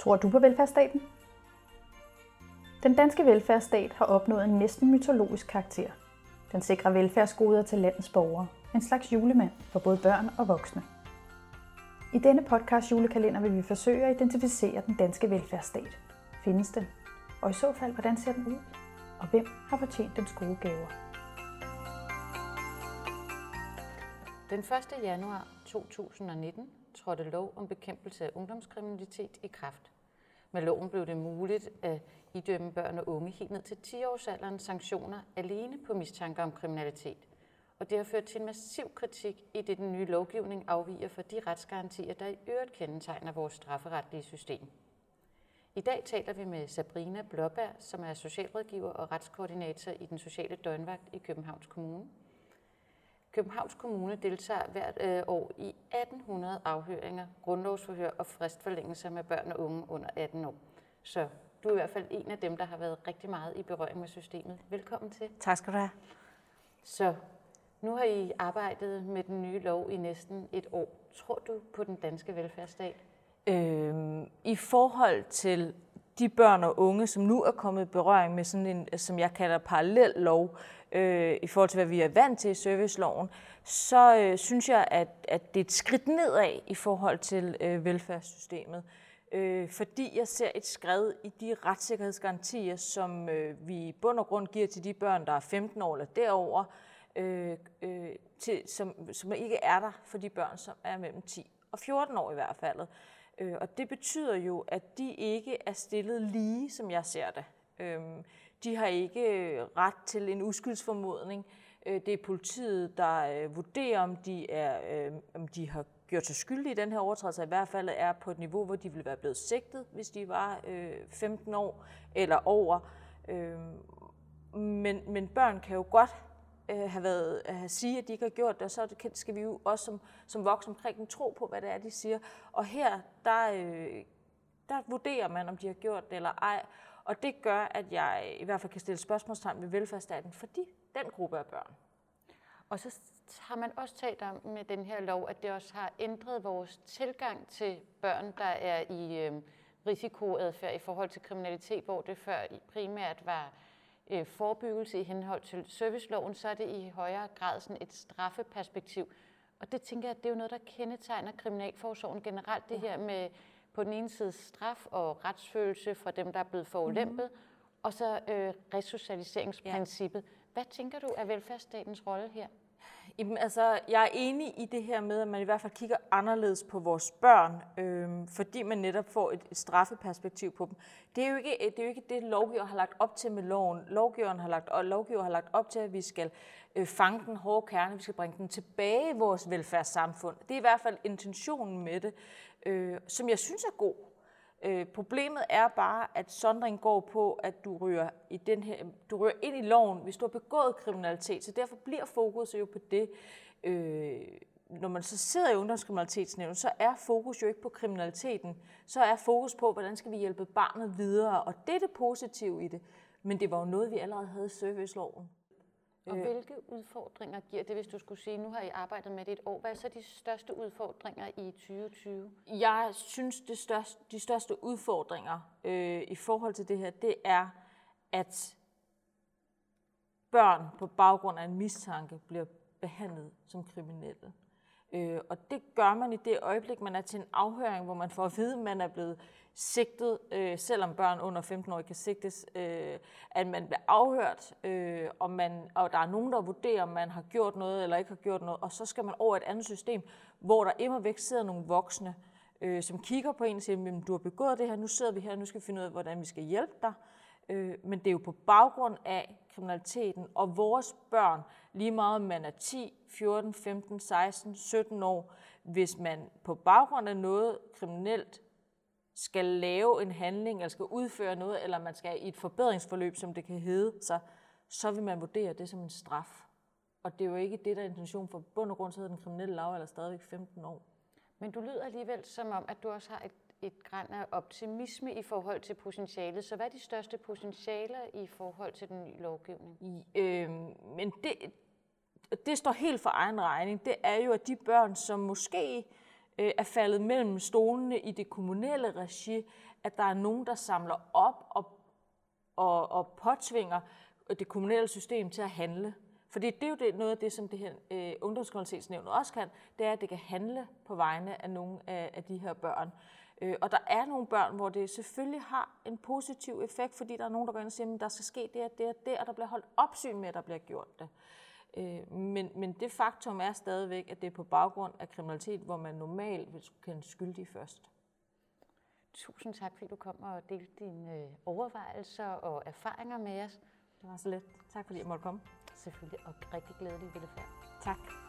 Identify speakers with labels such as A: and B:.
A: Tror du på velfærdsstaten? Den danske velfærdsstat har opnået en næsten mytologisk karakter. Den sikrer velfærdsgoder til landets borgere. En slags julemand for både børn og voksne. I denne podcast julekalender vil vi forsøge at identificere den danske velfærdsstat. Findes den? Og i så fald, hvordan ser den ud? Og hvem har fortjent dens gode gaver?
B: Den 1. januar 2019 trådte lov om bekæmpelse af ungdomskriminalitet i kraft. Med loven blev det muligt at idømme børn og unge helt ned til 10-årsalderen sanktioner alene på mistanke om kriminalitet. Og det har ført til en massiv kritik i det, den nye lovgivning afviger fra de retsgarantier, der i øvrigt kendetegner vores strafferetlige system. I dag taler vi med Sabrina Blåberg, som er socialrådgiver og retskoordinator i den sociale døgnvagt i Københavns Kommune. Københavns Kommune deltager hvert øh, år i 1800 afhøringer, grundlovsforhør og fristforlængelser med børn og unge under 18 år. Så du er i hvert fald en af dem, der har været rigtig meget i berøring med systemet. Velkommen til.
C: Tak skal du have.
B: Så nu har I arbejdet med den nye lov i næsten et år. Tror du på den danske velfærdsstat?
C: Øhm, I forhold til de børn og unge, som nu er kommet i berøring med sådan en, som jeg kalder parallel lov, øh, øh, i forhold til, hvad vi er vant til i serviceloven, så øh, synes jeg, at, at det er et skridt nedad i forhold til øh, velfærdssystemet. Øh, fordi jeg ser et skred i de retssikkerhedsgarantier, som øh, vi i bund og grund giver til de børn, der er 15 år eller derover, øh, øh, til, som, som ikke er der for de børn, som er mellem 10 og 14 år i hvert fald. Øh, og det betyder jo, at de ikke er stillet lige, som jeg ser det. Øhm, de har ikke øh, ret til en uskyldsformodning. Øh, det er politiet, der øh, vurderer, om de, er, om de har gjort sig skyldige i den her overtrædelse, i hvert fald er på et niveau, hvor de ville være blevet sigtet, hvis de var 15 år eller over. Øhm, men, men børn kan jo godt have været, have sige, at de ikke har gjort det, og så skal vi jo også som, som voksne omkring dem tro på, hvad det er, de siger. Og her, der, der vurderer man, om de har gjort det eller ej. Og det gør, at jeg i hvert fald kan stille spørgsmålstegn ved velfærdsstaten, fordi den gruppe af børn.
B: Og så har man også talt om med den her lov, at det også har ændret vores tilgang til børn, der er i øh, risikoadfærd i forhold til kriminalitet, hvor det før primært var øh, forebyggelse i henhold til serviceloven, så er det i højere grad sådan et straffeperspektiv. Og det tænker jeg, at det er jo noget, der kendetegner kriminalforsorgen generelt, det her med på den ene side straf og retsfølelse fra dem, der er blevet forulæmpet, mm-hmm. og så øh, resocialiseringsprincippet. Ja. Hvad tænker du er velfærdsstatens rolle her?
C: Jamen, altså, jeg er enig i det her med, at man i hvert fald kigger anderledes på vores børn, øh, fordi man netop får et straffeperspektiv på dem. Det er jo ikke det, er jo ikke det lovgiver har lagt op til med loven. Lovgiveren har lagt, og lovgiver har lagt op til, at vi skal øh, fange den hårde kerne, vi skal bringe den tilbage i vores velfærdssamfund. Det er i hvert fald intentionen med det øh, som jeg synes er god. Øh, problemet er bare, at sondring går på, at du ryger, i den her, du ryger ind i loven, hvis du har begået kriminalitet. Så derfor bliver fokus jo på det. Øh, når man så sidder i ungdomskriminalitetsnævnet, så er fokus jo ikke på kriminaliteten. Så er fokus på, hvordan skal vi hjælpe barnet videre. Og det er det positive i det. Men det var jo noget, vi allerede havde i serviceloven.
B: Og øh. hvilke udfordringer giver det, hvis du skulle sige, nu har I arbejdet med det et år. Hvad er så de største udfordringer i 2020?
C: Jeg synes, det største, de største udfordringer øh, i forhold til det her, det er, at børn på baggrund af en mistanke bliver behandlet som kriminelle. Øh, og det gør man i det øjeblik, man er til en afhøring, hvor man får at vide, at man er blevet sigtet, øh, selvom børn under 15 år kan sigtes, øh, at man bliver afhørt, øh, og, man, og der er nogen, der vurderer, om man har gjort noget eller ikke har gjort noget, og så skal man over et andet system, hvor der immer væk sidder nogle voksne, øh, som kigger på en og siger, du har begået det her, nu sidder vi her, nu skal vi finde ud af, hvordan vi skal hjælpe dig. Øh, men det er jo på baggrund af kriminaliteten, og vores børn, lige meget om man er 10, 14, 15, 16, 17 år, hvis man på baggrund af noget kriminelt skal lave en handling, eller skal udføre noget, eller man skal i et forbedringsforløb, som det kan hedde, så, så vil man vurdere det som en straf. Og det er jo ikke det, der er intention for bund og grund, så hedder den kriminelle lav eller stadigvæk 15 år.
B: Men du lyder alligevel som om, at du også har et, et græn af optimisme i forhold til potentialet. Så hvad er de største potentialer i forhold til den nye lovgivning?
C: I, øh, men det, det står helt for egen regning. Det er jo, at de børn, som måske øh, er faldet mellem stolene i det kommunale regi, at der er nogen, der samler op og, og, og påtvinger det kommunale system til at handle. Fordi det er jo det, noget af det, som det her øh, ungdomskvalitetsnævnet også kan, det er, at det kan handle på vegne af nogle af, af de her børn. Øh, og der er nogle børn, hvor det selvfølgelig har en positiv effekt, fordi der er nogen, der går ind og siger, at der skal ske det og det og det, og der bliver holdt opsyn med, at der bliver gjort det. Øh, men, men det faktum er stadigvæk, at det er på baggrund af kriminalitet, hvor man normalt vil kende skyldig først.
B: Tusind tak, fordi du kom og delte dine øh, overvejelser og erfaringer med os.
C: Det var så let. Tak fordi jeg måtte komme.
B: Selvfølgelig, og rigtig glædelig velfærd.
C: Tak.